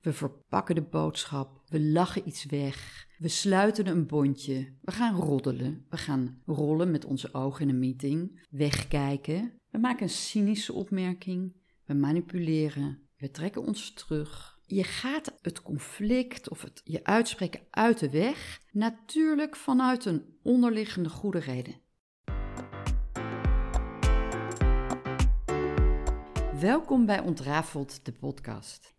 We verpakken de boodschap, we lachen iets weg, we sluiten een bondje, we gaan roddelen, we gaan rollen met onze ogen in een meeting, wegkijken, we maken een cynische opmerking, we manipuleren, we trekken ons terug. Je gaat het conflict of het je uitspreken uit de weg, natuurlijk vanuit een onderliggende goede reden. Welkom bij Ontrafeld, de podcast.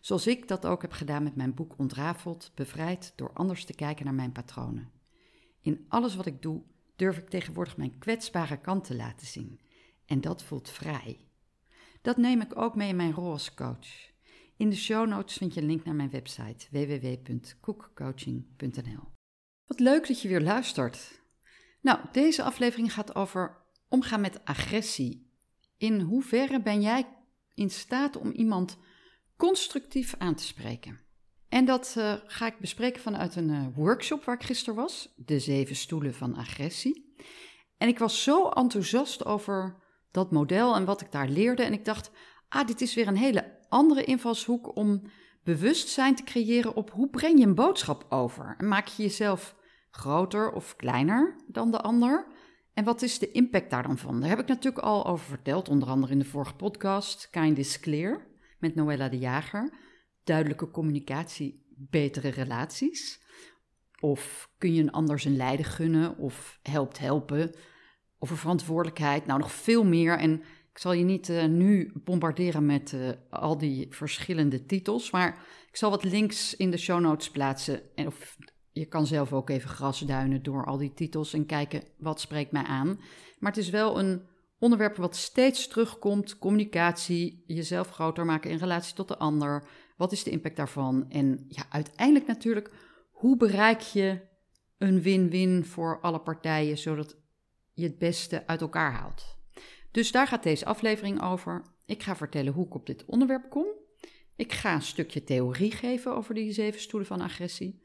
Zoals ik dat ook heb gedaan met mijn boek Ontrafeld, bevrijd door anders te kijken naar mijn patronen. In alles wat ik doe, durf ik tegenwoordig mijn kwetsbare kant te laten zien. En dat voelt vrij. Dat neem ik ook mee in mijn rol als coach. In de show notes vind je een link naar mijn website www.koekcoaching.nl. Wat leuk dat je weer luistert. Nou, deze aflevering gaat over omgaan met agressie. In hoeverre ben jij in staat om iemand constructief aan te spreken. En dat uh, ga ik bespreken vanuit een uh, workshop waar ik gisteren was, de zeven stoelen van agressie. En ik was zo enthousiast over dat model en wat ik daar leerde. En ik dacht, ah, dit is weer een hele andere invalshoek om bewustzijn te creëren op hoe breng je een boodschap over. En maak je jezelf groter of kleiner dan de ander? En wat is de impact daar dan van? Daar heb ik natuurlijk al over verteld, onder andere in de vorige podcast, Kind is Clear met Noella de Jager. Duidelijke communicatie, betere relaties. Of kun je een ander zijn lijden gunnen of helpt helpen. Of verantwoordelijkheid. Nou, nog veel meer. En ik zal je niet uh, nu bombarderen met uh, al die verschillende titels. Maar ik zal wat links in de show notes plaatsen. En of je kan zelf ook even grasduinen door al die titels en kijken wat spreekt mij aan. Maar het is wel een onderwerp wat steeds terugkomt: communicatie, jezelf groter maken in relatie tot de ander. Wat is de impact daarvan? En ja, uiteindelijk natuurlijk, hoe bereik je een win-win voor alle partijen, zodat je het beste uit elkaar haalt? Dus daar gaat deze aflevering over. Ik ga vertellen hoe ik op dit onderwerp kom. Ik ga een stukje theorie geven over die zeven stoelen van agressie.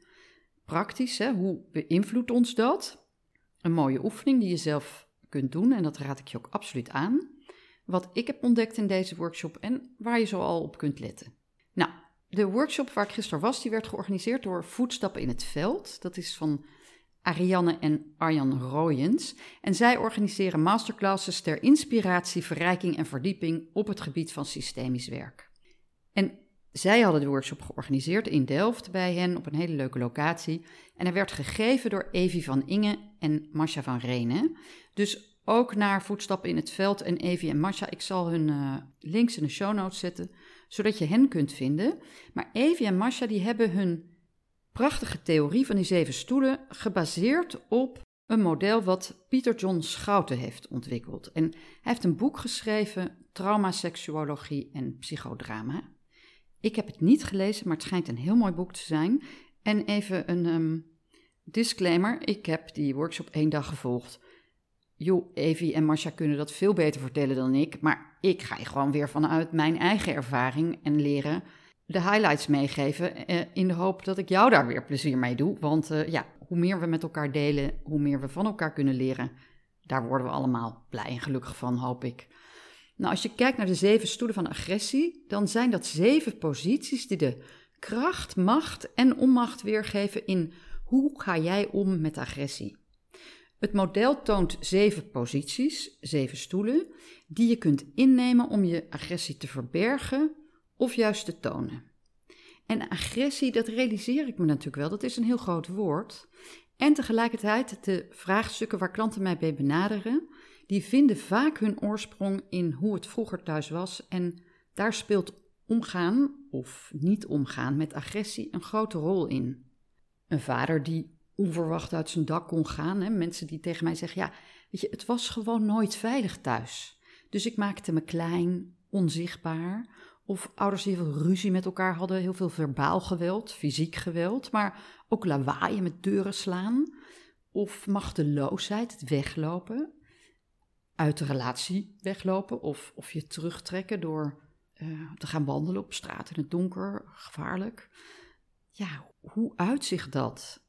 Praktisch, hè? hoe beïnvloedt ons dat? Een mooie oefening die je zelf kunt doen. En dat raad ik je ook absoluut aan. Wat ik heb ontdekt in deze workshop en waar je zo al op kunt letten. Nou, de workshop waar ik gisteren was, die werd georganiseerd door Voetstappen in het Veld. Dat is van Ariane en Arjan Royens. En zij organiseren masterclasses ter inspiratie, verrijking en verdieping op het gebied van systemisch werk. En zij hadden de workshop georganiseerd in Delft bij hen op een hele leuke locatie. En hij werd gegeven door Evie van Inge en Masha van Renen. Dus ook naar Voetstappen in het Veld en Evie en Masha. Ik zal hun uh, links in de show notes zetten, zodat je hen kunt vinden. Maar Evie en Masha die hebben hun prachtige theorie van die zeven stoelen gebaseerd op een model wat Pieter John Schouten heeft ontwikkeld. En hij heeft een boek geschreven, Traumaseksuologie en Psychodrama. Ik heb het niet gelezen, maar het schijnt een heel mooi boek te zijn. En even een um, disclaimer: ik heb die workshop één dag gevolgd. Jo, Evie en Masha kunnen dat veel beter vertellen dan ik, maar ik ga gewoon weer vanuit mijn eigen ervaring en leren de highlights meegeven. Eh, in de hoop dat ik jou daar weer plezier mee doe. Want uh, ja, hoe meer we met elkaar delen, hoe meer we van elkaar kunnen leren. Daar worden we allemaal blij en gelukkig van, hoop ik. Nou, als je kijkt naar de zeven stoelen van agressie, dan zijn dat zeven posities die de kracht, macht en onmacht weergeven in hoe ga jij om met agressie. Het model toont zeven posities, zeven stoelen, die je kunt innemen om je agressie te verbergen of juist te tonen. En agressie, dat realiseer ik me natuurlijk wel, dat is een heel groot woord. En tegelijkertijd de vraagstukken waar klanten mij bij benaderen, die vinden vaak hun oorsprong in hoe het vroeger thuis was. En daar speelt omgaan of niet omgaan met agressie een grote rol in. Een vader die onverwacht uit zijn dak kon gaan. Hè? Mensen die tegen mij zeggen: Ja, weet je, het was gewoon nooit veilig thuis. Dus ik maakte me klein, onzichtbaar, Of ouders die veel ruzie met elkaar hadden, heel veel verbaal geweld, fysiek geweld, maar ook lawaaien met deuren slaan. Of machteloosheid, het weglopen, uit de relatie weglopen of, of je terugtrekken door uh, te gaan wandelen op straat in het donker, gevaarlijk. Ja, hoe uitzicht dat?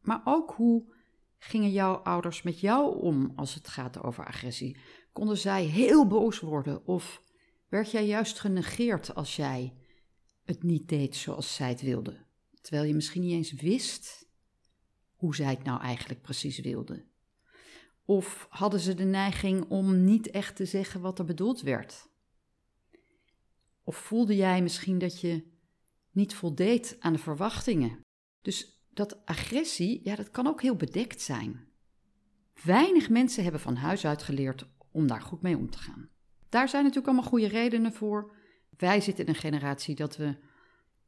Maar ook hoe gingen jouw ouders met jou om als het gaat over agressie? Konden zij heel boos worden of werd jij juist genegeerd als jij het niet deed zoals zij het wilde? Terwijl je misschien niet eens wist hoe zij het nou eigenlijk precies wilde. Of hadden ze de neiging om niet echt te zeggen wat er bedoeld werd? Of voelde jij misschien dat je niet voldeed aan de verwachtingen? Dus dat agressie, ja, dat kan ook heel bedekt zijn. Weinig mensen hebben van huis uit geleerd om daar goed mee om te gaan. Daar zijn natuurlijk allemaal goede redenen voor. Wij zitten in een generatie dat we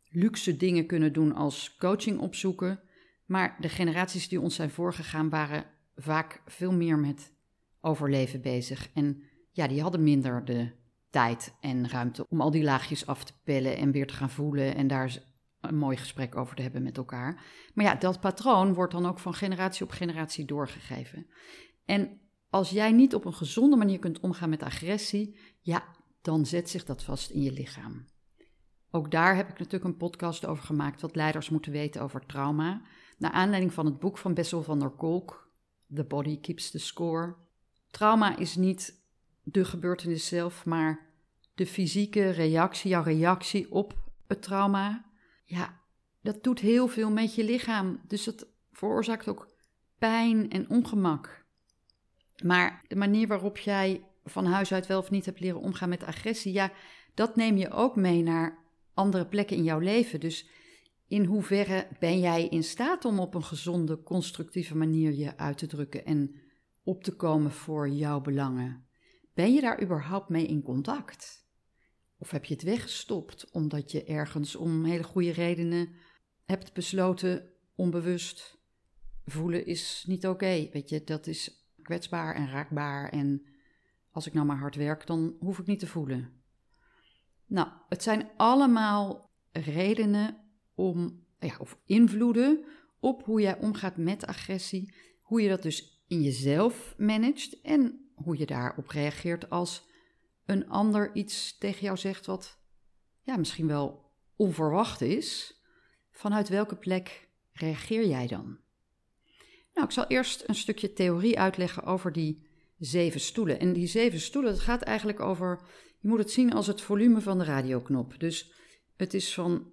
luxe dingen kunnen doen als coaching opzoeken. Maar de generaties die ons zijn voorgegaan waren vaak veel meer met overleven bezig. En ja, die hadden minder de tijd en ruimte om al die laagjes af te pellen en weer te gaan voelen en daar een mooi gesprek over te hebben met elkaar. Maar ja, dat patroon wordt dan ook van generatie op generatie doorgegeven. En als jij niet op een gezonde manier kunt omgaan met agressie, ja, dan zet zich dat vast in je lichaam. Ook daar heb ik natuurlijk een podcast over gemaakt, wat leiders moeten weten over trauma. Naar aanleiding van het boek van Bessel van der Kolk, The Body Keeps the Score. Trauma is niet de gebeurtenis zelf, maar de fysieke reactie, jouw reactie op het trauma. Ja, dat doet heel veel met je lichaam. Dus dat veroorzaakt ook pijn en ongemak. Maar de manier waarop jij van huis uit wel of niet hebt leren omgaan met agressie, ja, dat neem je ook mee naar andere plekken in jouw leven. Dus in hoeverre ben jij in staat om op een gezonde, constructieve manier je uit te drukken en op te komen voor jouw belangen? Ben je daar überhaupt mee in contact? Of heb je het weggestopt omdat je ergens om hele goede redenen hebt besloten, onbewust, voelen is niet oké. Weet je, dat is kwetsbaar en raakbaar. En als ik nou maar hard werk, dan hoef ik niet te voelen. Nou, het zijn allemaal redenen om, ja, of invloeden op hoe jij omgaat met agressie. Hoe je dat dus in jezelf managt en hoe je daarop reageert als een ander iets tegen jou zegt wat ja, misschien wel onverwacht is. Vanuit welke plek reageer jij dan? Nou, ik zal eerst een stukje theorie uitleggen over die zeven stoelen. En die zeven stoelen, dat gaat eigenlijk over, je moet het zien als het volume van de radioknop. Dus het is van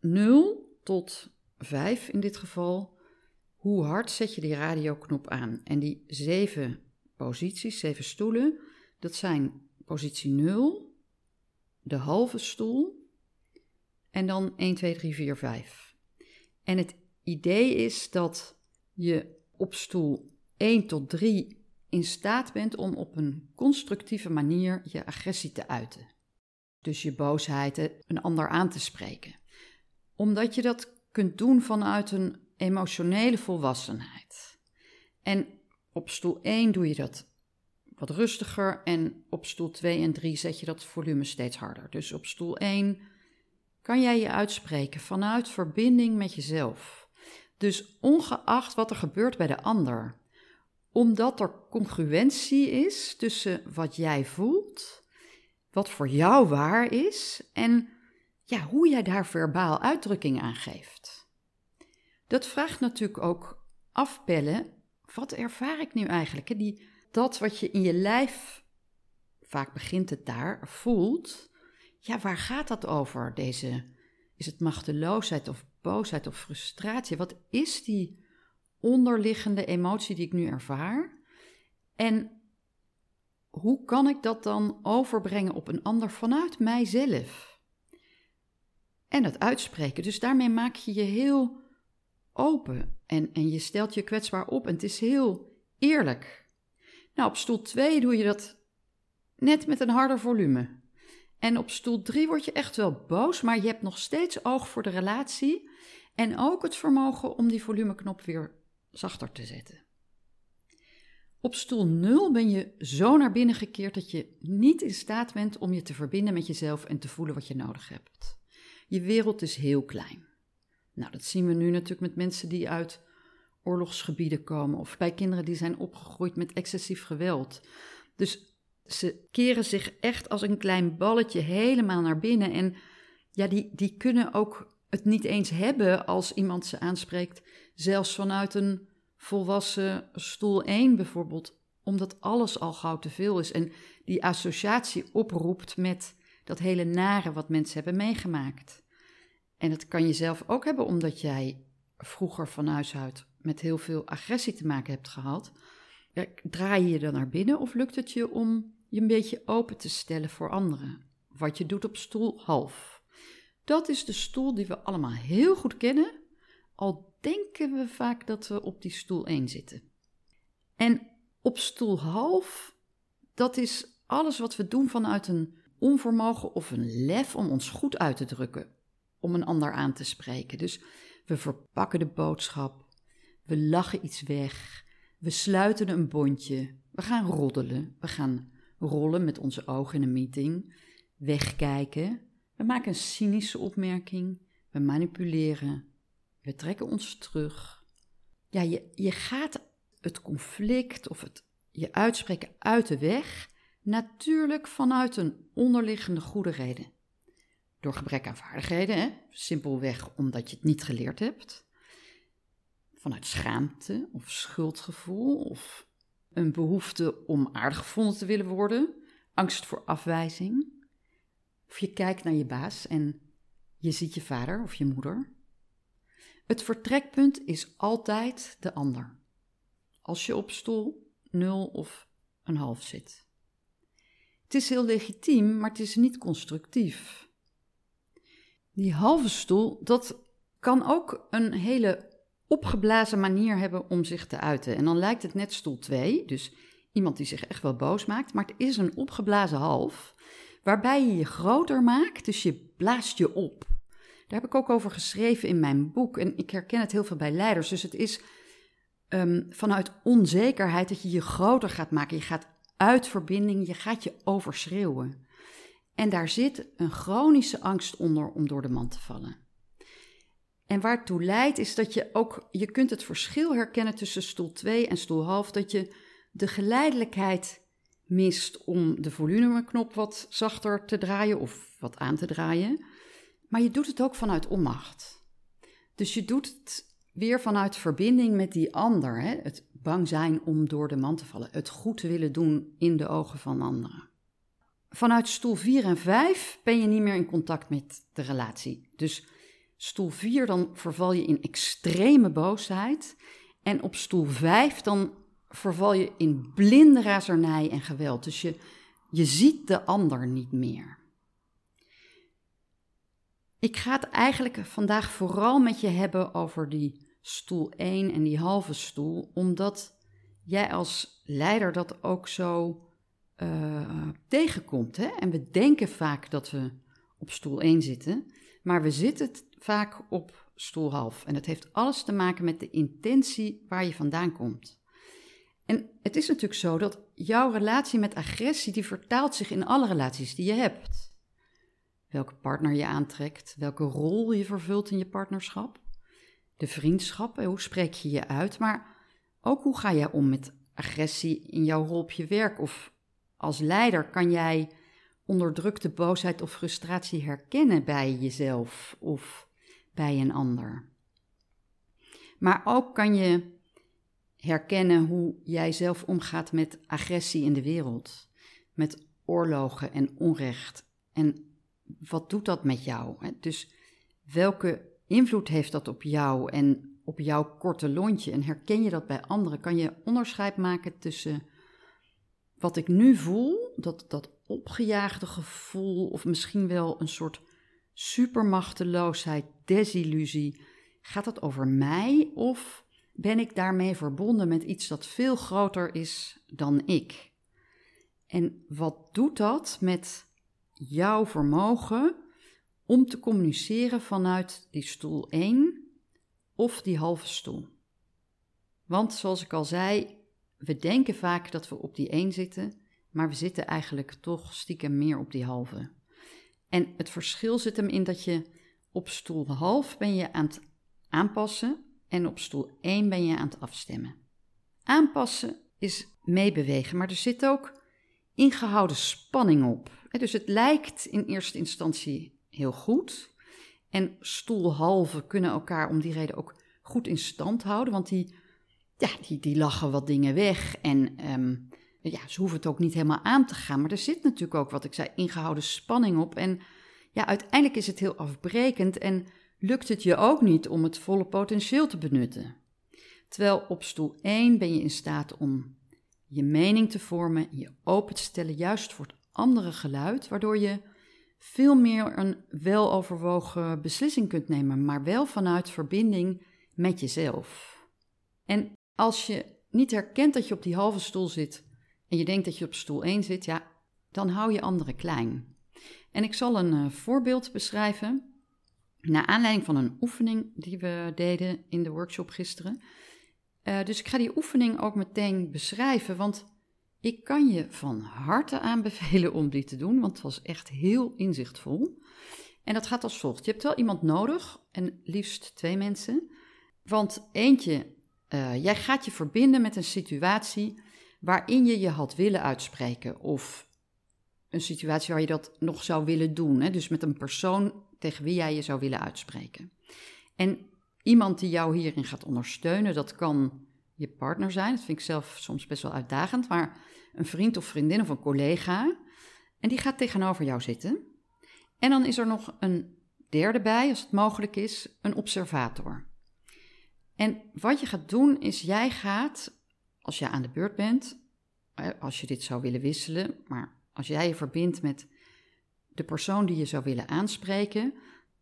0 tot 5 in dit geval. Hoe hard zet je die radioknop aan? En die zeven posities, zeven stoelen, dat zijn positie 0, de halve stoel en dan 1, 2, 3, 4, 5. En het idee is dat je op stoel 1 tot 3 in staat bent om op een constructieve manier je agressie te uiten. Dus je boosheid een ander aan te spreken. Omdat je dat kunt doen vanuit een emotionele volwassenheid. En op stoel 1 doe je dat wat rustiger en op stoel 2 en 3 zet je dat volume steeds harder. Dus op stoel 1 kan jij je uitspreken vanuit verbinding met jezelf. Dus ongeacht wat er gebeurt bij de ander, omdat er congruentie is tussen wat jij voelt, wat voor jou waar is en ja, hoe jij daar verbaal uitdrukking aan geeft. Dat vraagt natuurlijk ook afpellen. Wat ervaar ik nu eigenlijk? Die dat wat je in je lijf, vaak begint het daar, voelt, ja, waar gaat dat over? Deze, is het machteloosheid of boosheid of frustratie? Wat is die onderliggende emotie die ik nu ervaar? En hoe kan ik dat dan overbrengen op een ander vanuit mijzelf? En dat uitspreken. Dus daarmee maak je je heel open en, en je stelt je kwetsbaar op en het is heel eerlijk. Nou, op stoel 2 doe je dat net met een harder volume. En op stoel 3 word je echt wel boos, maar je hebt nog steeds oog voor de relatie en ook het vermogen om die volumeknop weer zachter te zetten. Op stoel 0 ben je zo naar binnen gekeerd dat je niet in staat bent om je te verbinden met jezelf en te voelen wat je nodig hebt. Je wereld is heel klein. Nou, dat zien we nu natuurlijk met mensen die uit oorlogsgebieden komen of bij kinderen die zijn opgegroeid met excessief geweld. Dus ze keren zich echt als een klein balletje helemaal naar binnen en ja, die, die kunnen ook het niet eens hebben als iemand ze aanspreekt, zelfs vanuit een volwassen stoel 1 bijvoorbeeld, omdat alles al gauw te veel is en die associatie oproept met dat hele nare wat mensen hebben meegemaakt. En dat kan je zelf ook hebben omdat jij vroeger van huis uit met heel veel agressie te maken hebt gehad. Draai je je dan naar binnen of lukt het je om je een beetje open te stellen voor anderen? Wat je doet op stoel half. Dat is de stoel die we allemaal heel goed kennen, al denken we vaak dat we op die stoel 1 zitten. En op stoel half, dat is alles wat we doen vanuit een onvermogen of een lef om ons goed uit te drukken, om een ander aan te spreken. Dus we verpakken de boodschap, we lachen iets weg, we sluiten een bondje, we gaan roddelen, we gaan rollen met onze ogen in een meeting, wegkijken, we maken een cynische opmerking, we manipuleren, we trekken ons terug. Ja, je, je gaat het conflict of het je uitspreken uit de weg, natuurlijk vanuit een onderliggende goede reden. Door gebrek aan vaardigheden, hè? simpelweg omdat je het niet geleerd hebt. Vanuit schaamte of schuldgevoel of een behoefte om aardig gevonden te willen worden, angst voor afwijzing. Of je kijkt naar je baas en je ziet je vader of je moeder. Het vertrekpunt is altijd de ander. Als je op stoel 0 of een half zit. Het is heel legitiem, maar het is niet constructief. Die halve stoel, dat kan ook een hele opgeblazen manier hebben om zich te uiten. En dan lijkt het net stoel 2, dus iemand die zich echt wel boos maakt, maar het is een opgeblazen half, waarbij je je groter maakt, dus je blaast je op. Daar heb ik ook over geschreven in mijn boek. En ik herken het heel veel bij leiders. Dus het is um, vanuit onzekerheid dat je je groter gaat maken. Je gaat uit verbinding, je gaat je overschreeuwen. En daar zit een chronische angst onder om door de man te vallen. En waartoe leidt is dat je ook, je kunt het verschil herkennen tussen stoel 2 en stoel half, dat je de geleidelijkheid mist om de volumeknop wat zachter te draaien of wat aan te draaien. Maar je doet het ook vanuit onmacht. Dus je doet het weer vanuit verbinding met die ander. Hè? Het bang zijn om door de man te vallen. Het goed willen doen in de ogen van anderen. Vanuit stoel 4 en 5 ben je niet meer in contact met de relatie. Dus stoel 4 dan verval je in extreme boosheid. En op stoel 5 dan verval je in blinde razernij en geweld. Dus je, je ziet de ander niet meer. Ik ga het eigenlijk vandaag vooral met je hebben over die stoel 1 en die halve stoel, omdat jij als leider dat ook zo uh, tegenkomt. Hè? En we denken vaak dat we op stoel 1 zitten, maar we zitten vaak op stoel half. En dat heeft alles te maken met de intentie waar je vandaan komt. En het is natuurlijk zo dat jouw relatie met agressie, die vertaalt zich in alle relaties die je hebt welke partner je aantrekt, welke rol je vervult in je partnerschap, de vriendschap, hoe spreek je je uit, maar ook hoe ga jij om met agressie in jouw rol op je werk of als leider kan jij onderdrukte boosheid of frustratie herkennen bij jezelf of bij een ander. Maar ook kan je herkennen hoe jij zelf omgaat met agressie in de wereld, met oorlogen en onrecht en wat doet dat met jou? Dus welke invloed heeft dat op jou en op jouw korte lontje? En herken je dat bij anderen? Kan je onderscheid maken tussen wat ik nu voel, dat, dat opgejaagde gevoel, of misschien wel een soort supermachteloosheid, desillusie? Gaat dat over mij of ben ik daarmee verbonden met iets dat veel groter is dan ik? En wat doet dat met jouw vermogen om te communiceren vanuit die stoel 1 of die halve stoel. Want zoals ik al zei, we denken vaak dat we op die één zitten, maar we zitten eigenlijk toch stiekem meer op die halve. En het verschil zit hem in dat je op stoel half ben je aan het aanpassen en op stoel 1 ben je aan het afstemmen. Aanpassen is meebewegen, maar er zit ook ingehouden spanning op. Dus het lijkt in eerste instantie heel goed. En stoelhalven kunnen elkaar om die reden ook goed in stand houden, want die, ja, die, die lachen wat dingen weg. En ehm, ja, ze hoeven het ook niet helemaal aan te gaan. Maar er zit natuurlijk ook, wat ik zei, ingehouden spanning op. En ja, uiteindelijk is het heel afbrekend en lukt het je ook niet om het volle potentieel te benutten. Terwijl op stoel 1 ben je in staat om je mening te vormen, je open te stellen, juist voor het andere geluid, waardoor je veel meer een weloverwogen beslissing kunt nemen, maar wel vanuit verbinding met jezelf. En als je niet herkent dat je op die halve stoel zit en je denkt dat je op stoel 1 zit, ja, dan hou je anderen klein. En ik zal een uh, voorbeeld beschrijven. Naar aanleiding van een oefening die we deden in de workshop gisteren. Uh, dus ik ga die oefening ook meteen beschrijven, want ik kan je van harte aanbevelen om die te doen, want het was echt heel inzichtvol. En dat gaat als volgt: je hebt wel iemand nodig, en liefst twee mensen. Want eentje, uh, jij gaat je verbinden met een situatie waarin je je had willen uitspreken. Of een situatie waar je dat nog zou willen doen. Hè? Dus met een persoon tegen wie jij je zou willen uitspreken. En iemand die jou hierin gaat ondersteunen, dat kan je partner zijn. Dat vind ik zelf soms best wel uitdagend. Maar een vriend of vriendin of een collega. En die gaat tegenover jou zitten. En dan is er nog een derde bij, als het mogelijk is, een observator. En wat je gaat doen is, jij gaat, als je aan de beurt bent, als je dit zou willen wisselen, maar als jij je verbindt met de persoon die je zou willen aanspreken,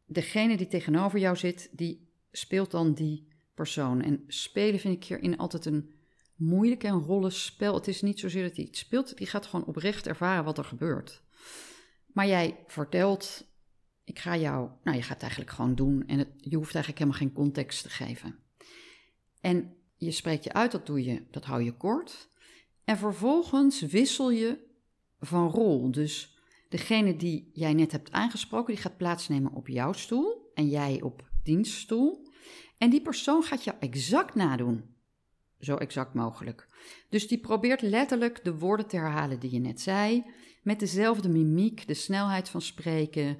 degene die tegenover jou zit, die speelt dan die persoon. En spelen vind ik hierin altijd een moeilijk en rollenspel. Het is niet zozeer dat hij iets speelt, die gaat gewoon oprecht ervaren wat er gebeurt. Maar jij vertelt, ik ga jou, nou je gaat het eigenlijk gewoon doen en je hoeft eigenlijk helemaal geen context te geven. En je spreekt je uit, dat doe je, dat hou je kort. En vervolgens wissel je van rol. Dus degene die jij net hebt aangesproken, die gaat plaatsnemen op jouw stoel en jij op dienststoel. En die persoon gaat jou exact nadoen. Zo exact mogelijk. Dus die probeert letterlijk de woorden te herhalen die je net zei, met dezelfde mimiek, de snelheid van spreken,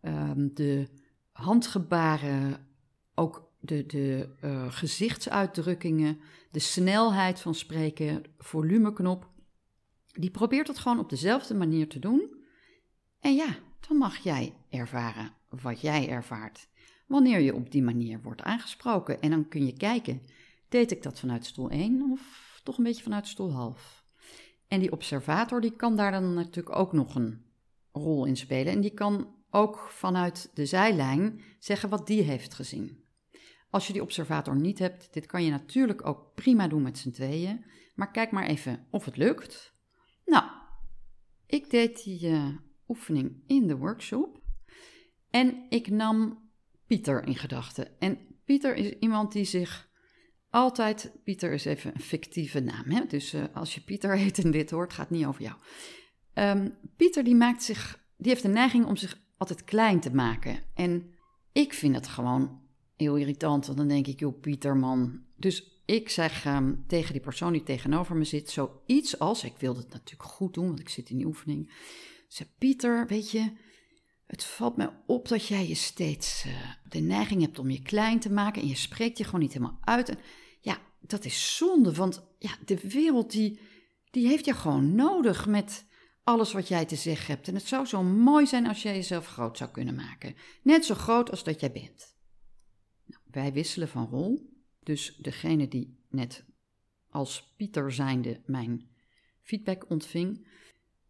ehm, de handgebaren, ook de, de uh, gezichtsuitdrukkingen, de snelheid van spreken, volumeknop. Die probeert het gewoon op dezelfde manier te doen. En ja, dan mag jij ervaren wat jij ervaart. Wanneer je op die manier wordt aangesproken. En dan kun je kijken, deed ik dat vanuit stoel 1 of toch een beetje vanuit stoel half? En die observator die kan daar dan natuurlijk ook nog een rol in spelen. En die kan ook vanuit de zijlijn zeggen wat die heeft gezien. Als je die observator niet hebt, dit kan je natuurlijk ook prima doen met z'n tweeën. Maar kijk maar even of het lukt. Nou, ik deed die uh, oefening in de workshop. En ik nam Pieter in gedachten. En Pieter is iemand die zich altijd. Pieter is even een fictieve naam. Hè? Dus uh, als je Pieter heet en dit hoort, gaat het niet over jou. Um, Pieter die maakt zich. Die heeft de neiging om zich altijd klein te maken. En ik vind het gewoon heel irritant. Want dan denk ik, joh, Pieter, man. Dus ik zeg um, tegen die persoon die tegenover me zit zoiets als, ik wilde het natuurlijk goed doen, want ik zit in die oefening. Zeg, Pieter, weet je, het valt me op dat jij je steeds uh, de neiging hebt om je klein te maken en je spreekt je gewoon niet helemaal uit. En ja, dat is zonde, want ja, de wereld die, die heeft je gewoon nodig met alles wat jij te zeggen hebt. En het zou zo mooi zijn als jij jezelf groot zou kunnen maken. Net zo groot als dat jij bent. Nou, wij wisselen van rol. Dus degene die net als Pieter zijnde mijn feedback ontving,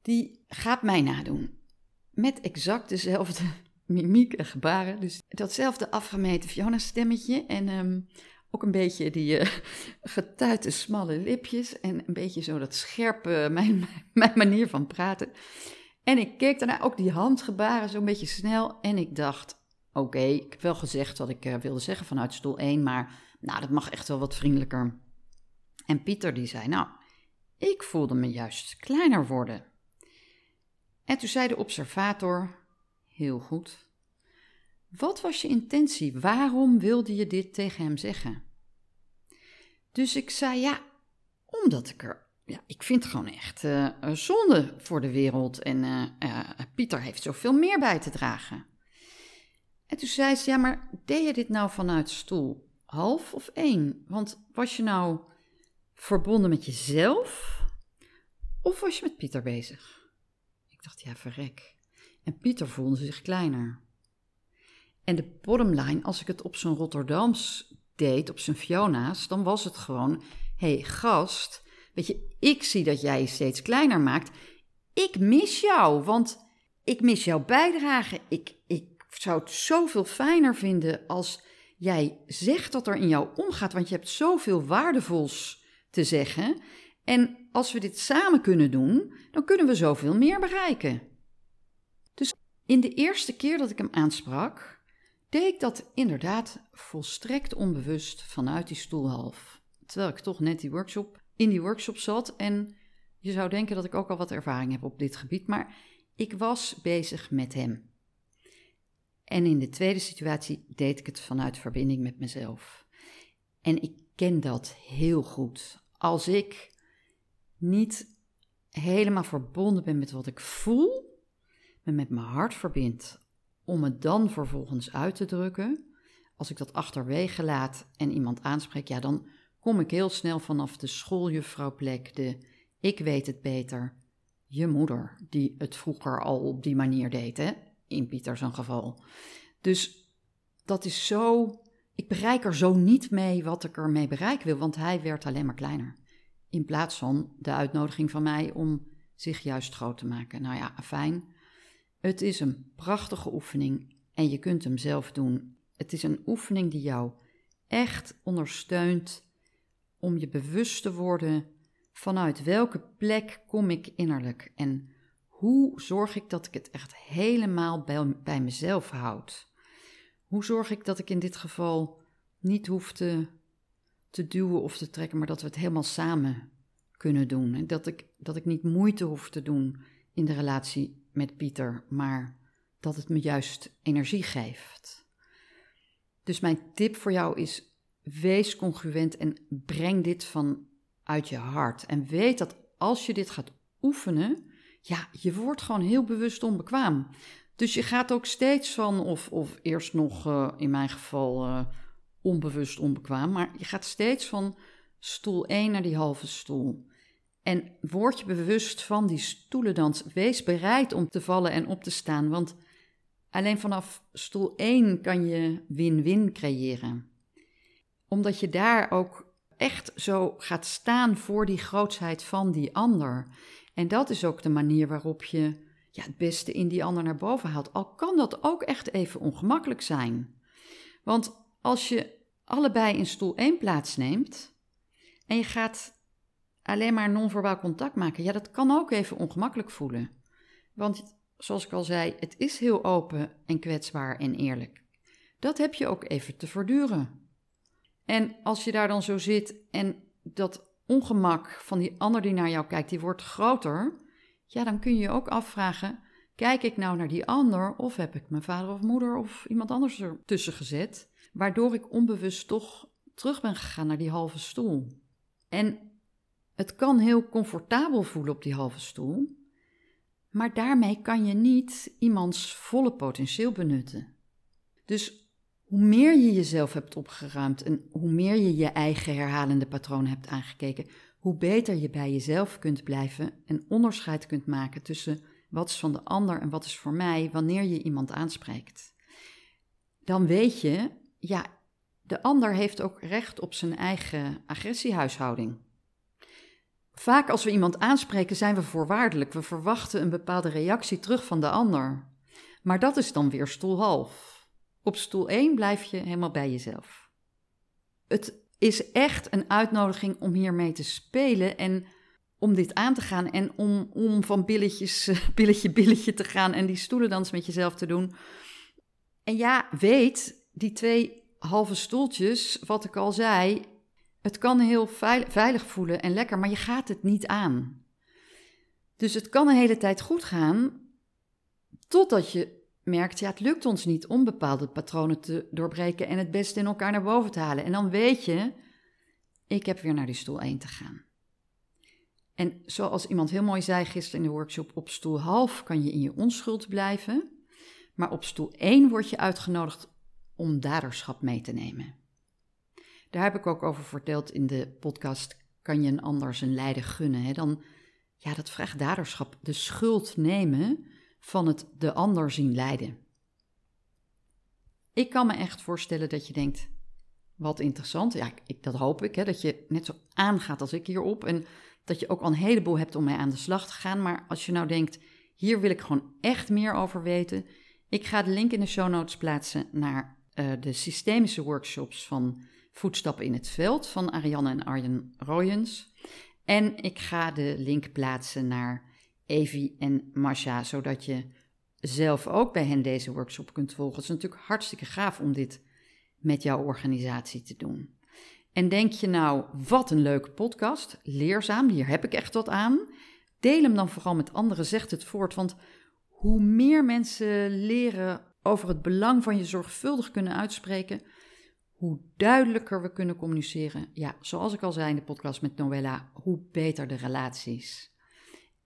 die gaat mij nadoen. Met exact dezelfde mimiek en gebaren. Dus datzelfde afgemeten Fiona-stemmetje. En um, ook een beetje die uh, getuite smalle lipjes. En een beetje zo dat scherpe, mijn, mijn manier van praten. En ik keek daarna ook die handgebaren zo'n beetje snel. En ik dacht, oké, ik heb wel gezegd wat ik uh, wilde zeggen vanuit stoel 1, maar nou, dat mag echt wel wat vriendelijker. En Pieter die zei, nou, ik voelde me juist kleiner worden. En toen zei de observator: Heel goed. Wat was je intentie? Waarom wilde je dit tegen hem zeggen? Dus ik zei: Ja, omdat ik er. Ja, ik vind het gewoon echt uh, zonde voor de wereld. En uh, Pieter heeft zoveel meer bij te dragen. En toen zei ze: Ja, maar deed je dit nou vanuit stoel half of één? Want was je nou verbonden met jezelf? Of was je met Pieter bezig? Dacht, ja, verrek. En Pieter voelde zich kleiner. En de bottomline, als ik het op zijn Rotterdams deed, op zijn Fiona's, dan was het gewoon: hé, hey, gast, weet je, ik zie dat jij je steeds kleiner maakt. Ik mis jou, want ik mis jouw bijdrage. Ik, ik zou het zoveel fijner vinden als jij zegt dat er in jou omgaat, want je hebt zoveel waardevols te zeggen. En als we dit samen kunnen doen, dan kunnen we zoveel meer bereiken. Dus in de eerste keer dat ik hem aansprak, deed ik dat inderdaad volstrekt onbewust vanuit die stoelhalf. Terwijl ik toch net die workshop, in die workshop zat en je zou denken dat ik ook al wat ervaring heb op dit gebied, maar ik was bezig met hem. En in de tweede situatie deed ik het vanuit verbinding met mezelf. En ik ken dat heel goed. Als ik niet helemaal verbonden ben met wat ik voel, me met mijn hart verbind, om het dan vervolgens uit te drukken. Als ik dat achterwege laat en iemand aanspreek, ja, dan kom ik heel snel vanaf de schooljuffrouwplek, de ik weet het beter, je moeder, die het vroeger al op die manier deed, hè? in Pieters geval. Dus dat is zo, ik bereik er zo niet mee wat ik ermee bereiken wil, want hij werd alleen maar kleiner. In plaats van de uitnodiging van mij om zich juist groot te maken. Nou ja, fijn. Het is een prachtige oefening en je kunt hem zelf doen. Het is een oefening die jou echt ondersteunt om je bewust te worden vanuit welke plek kom ik innerlijk en hoe zorg ik dat ik het echt helemaal bij, bij mezelf houd. Hoe zorg ik dat ik in dit geval niet hoef te te duwen of te trekken, maar dat we het helemaal samen kunnen doen. En dat ik, dat ik niet moeite hoef te doen in de relatie met Pieter, maar dat het me juist energie geeft. Dus mijn tip voor jou is: wees congruent en breng dit vanuit je hart. En weet dat als je dit gaat oefenen, ja, je wordt gewoon heel bewust onbekwaam. Dus je gaat ook steeds van, of, of eerst nog uh, in mijn geval. Uh, onbewust onbekwaam, maar je gaat steeds van stoel 1 naar die halve stoel. En word je bewust van die stoelendans. Wees bereid om te vallen en op te staan, want alleen vanaf stoel 1 kan je win-win creëren. Omdat je daar ook echt zo gaat staan voor die grootsheid van die ander. En dat is ook de manier waarop je ja, het beste in die ander naar boven haalt. Al kan dat ook echt even ongemakkelijk zijn. Want als je allebei in stoel 1 plaatsneemt en je gaat alleen maar non-verbaal contact maken, ja, dat kan ook even ongemakkelijk voelen. Want zoals ik al zei, het is heel open en kwetsbaar en eerlijk. Dat heb je ook even te verduren. En als je daar dan zo zit en dat ongemak van die ander die naar jou kijkt, die wordt groter, ja, dan kun je je ook afvragen: kijk ik nou naar die ander of heb ik mijn vader of moeder of iemand anders ertussen gezet? Waardoor ik onbewust toch terug ben gegaan naar die halve stoel. En het kan heel comfortabel voelen op die halve stoel, maar daarmee kan je niet iemands volle potentieel benutten. Dus hoe meer je jezelf hebt opgeruimd en hoe meer je je eigen herhalende patronen hebt aangekeken, hoe beter je bij jezelf kunt blijven en onderscheid kunt maken tussen wat is van de ander en wat is voor mij wanneer je iemand aanspreekt. Dan weet je ja, de ander heeft ook recht op zijn eigen agressiehuishouding. Vaak als we iemand aanspreken zijn we voorwaardelijk. We verwachten een bepaalde reactie terug van de ander. Maar dat is dan weer stoel half. Op stoel 1 blijf je helemaal bij jezelf. Het is echt een uitnodiging om hiermee te spelen en om dit aan te gaan en om, om van billetjes, billetje, billetje te gaan en die stoelendans met jezelf te doen. En ja, weet die twee halve stoeltjes, wat ik al zei, Het kan heel veilig voelen en lekker, maar je gaat het niet aan. Dus het kan een hele tijd goed gaan, totdat je merkt, ja, het lukt ons niet om bepaalde patronen te doorbreken en het beste in elkaar naar boven te halen. En dan weet je, ik heb weer naar die stoel 1 te gaan. En zoals iemand heel mooi zei gisteren in de workshop, op stoel half kan je in je onschuld blijven, maar op stoel 1 word je uitgenodigd om daderschap mee te nemen. Daar heb ik ook over verteld in de podcast Kan je een ander zijn lijden gunnen? Hè? Dan, ja, dat vraagt daderschap, de schuld nemen van het de ander zien lijden. Ik kan me echt voorstellen dat je denkt, wat interessant. Ja, ik, dat hoop ik, hè, dat je net zo aangaat als ik hierop. En dat je ook al een heleboel hebt om mee aan de slag te gaan. Maar als je nou denkt, hier wil ik gewoon echt meer over weten. Ik ga de link in de show notes plaatsen naar uh, de systemische workshops van Voetstappen in het Veld van Ariane en Arjen Royens. En ik ga de link plaatsen naar Evi en Masha, zodat je zelf ook bij hen deze workshop kunt volgen. Het is natuurlijk hartstikke gaaf om dit met jouw organisatie te doen. En denk je nou, wat een leuke podcast, leerzaam, hier heb ik echt wat aan. Deel hem dan vooral met anderen, zegt het voort, want hoe meer mensen leren over het belang van je zorgvuldig kunnen uitspreken, hoe duidelijker we kunnen communiceren. Ja, zoals ik al zei in de podcast met Noella, hoe beter de relaties.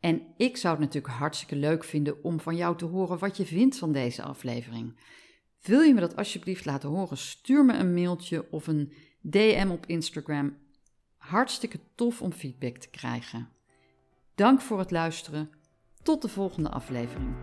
En ik zou het natuurlijk hartstikke leuk vinden om van jou te horen wat je vindt van deze aflevering. Wil je me dat alsjeblieft laten horen? Stuur me een mailtje of een DM op Instagram. Hartstikke tof om feedback te krijgen. Dank voor het luisteren. Tot de volgende aflevering.